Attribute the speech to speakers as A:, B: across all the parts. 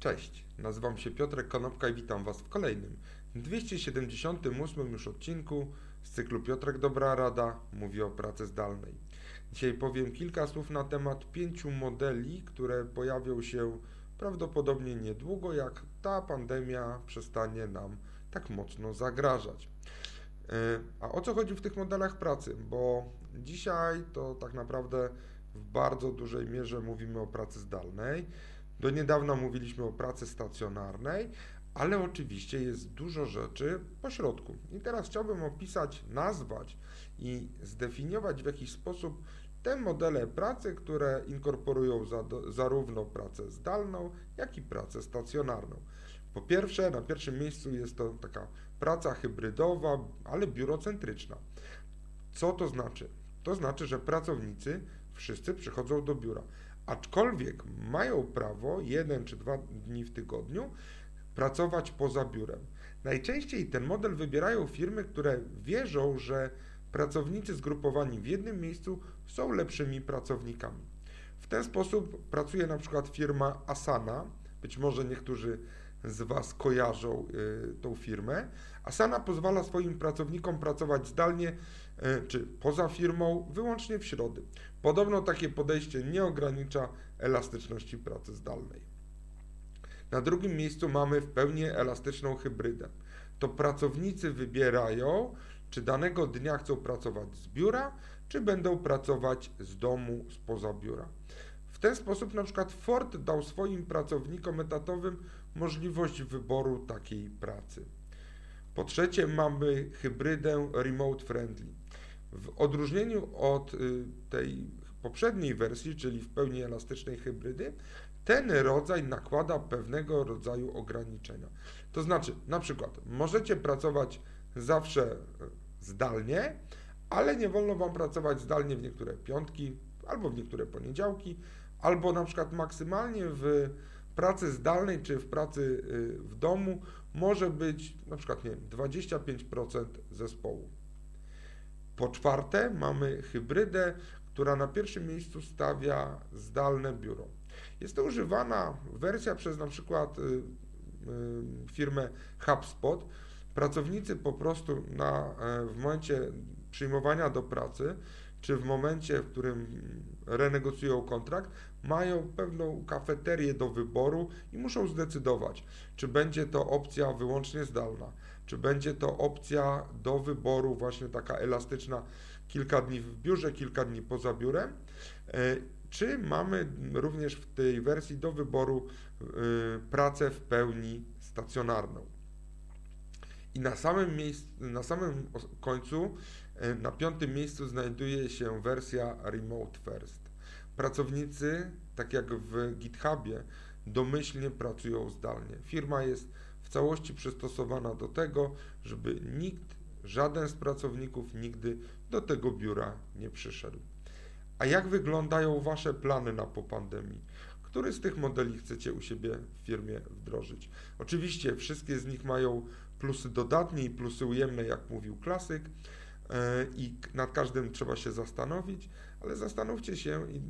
A: Cześć, nazywam się Piotrek Konopka i witam Was w kolejnym 278 już odcinku z cyklu Piotrek Dobra Rada mówi o pracy zdalnej. Dzisiaj powiem kilka słów na temat pięciu modeli, które pojawią się prawdopodobnie niedługo, jak ta pandemia przestanie nam tak mocno zagrażać. E, a o co chodzi w tych modelach pracy? Bo dzisiaj to tak naprawdę w bardzo dużej mierze mówimy o pracy zdalnej. Do niedawna mówiliśmy o pracy stacjonarnej, ale oczywiście jest dużo rzeczy pośrodku. I teraz chciałbym opisać, nazwać i zdefiniować w jakiś sposób te modele pracy, które inkorporują za, zarówno pracę zdalną, jak i pracę stacjonarną. Po pierwsze, na pierwszym miejscu jest to taka praca hybrydowa, ale biurocentryczna. Co to znaczy? To znaczy, że pracownicy wszyscy przychodzą do biura aczkolwiek mają prawo jeden czy dwa dni w tygodniu pracować poza biurem. Najczęściej ten model wybierają firmy, które wierzą, że pracownicy zgrupowani w jednym miejscu są lepszymi pracownikami. W ten sposób pracuje na przykład firma Asana, być może niektórzy z Was kojarzą y, tą firmę. Asana pozwala swoim pracownikom pracować zdalnie y, czy poza firmą wyłącznie w środy. Podobno takie podejście nie ogranicza elastyczności pracy zdalnej. Na drugim miejscu mamy w pełni elastyczną hybrydę. To pracownicy wybierają, czy danego dnia chcą pracować z biura, czy będą pracować z domu, spoza biura. Ten sposób na przykład Ford dał swoim pracownikom etatowym możliwość wyboru takiej pracy. Po trzecie mamy hybrydę remote friendly. W odróżnieniu od y, tej poprzedniej wersji, czyli w pełni elastycznej hybrydy, ten rodzaj nakłada pewnego rodzaju ograniczenia. To znaczy, na przykład, możecie pracować zawsze y, zdalnie, ale nie wolno Wam pracować zdalnie w niektóre piątki albo w niektóre poniedziałki, albo na przykład maksymalnie w pracy zdalnej czy w pracy y, w domu może być na przykład nie wiem, 25% zespołu. Po czwarte mamy hybrydę, która na pierwszym miejscu stawia zdalne biuro. Jest to używana wersja przez na przykład y, y, firmę HubSpot. Pracownicy po prostu na, e, w momencie przyjmowania do pracy czy w momencie, w którym renegocjują kontrakt, mają pewną kafeterię do wyboru i muszą zdecydować, czy będzie to opcja wyłącznie zdalna, czy będzie to opcja do wyboru, właśnie taka elastyczna, kilka dni w biurze, kilka dni poza biurem, e, czy mamy również w tej wersji do wyboru e, pracę w pełni stacjonarną. I na samym, miejscu, na samym końcu E, na piątym miejscu znajduje się wersja Remote First. Pracownicy, tak jak w GitHubie, domyślnie pracują zdalnie. Firma jest w całości przystosowana do tego, żeby nikt, żaden z pracowników nigdy do tego biura nie przyszedł. A jak wyglądają Wasze plany na po pandemii? Który z tych modeli chcecie u siebie w firmie wdrożyć? Oczywiście wszystkie z nich mają plusy dodatnie i plusy ujemne, jak mówił klasyk. E, i nad każdym trzeba się zastanowić, ale zastanówcie się i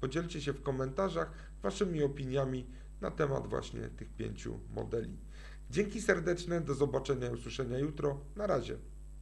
A: podzielcie się w komentarzach Waszymi opiniami na temat właśnie tych pięciu modeli. Dzięki serdeczne, do zobaczenia i usłyszenia jutro. Na razie.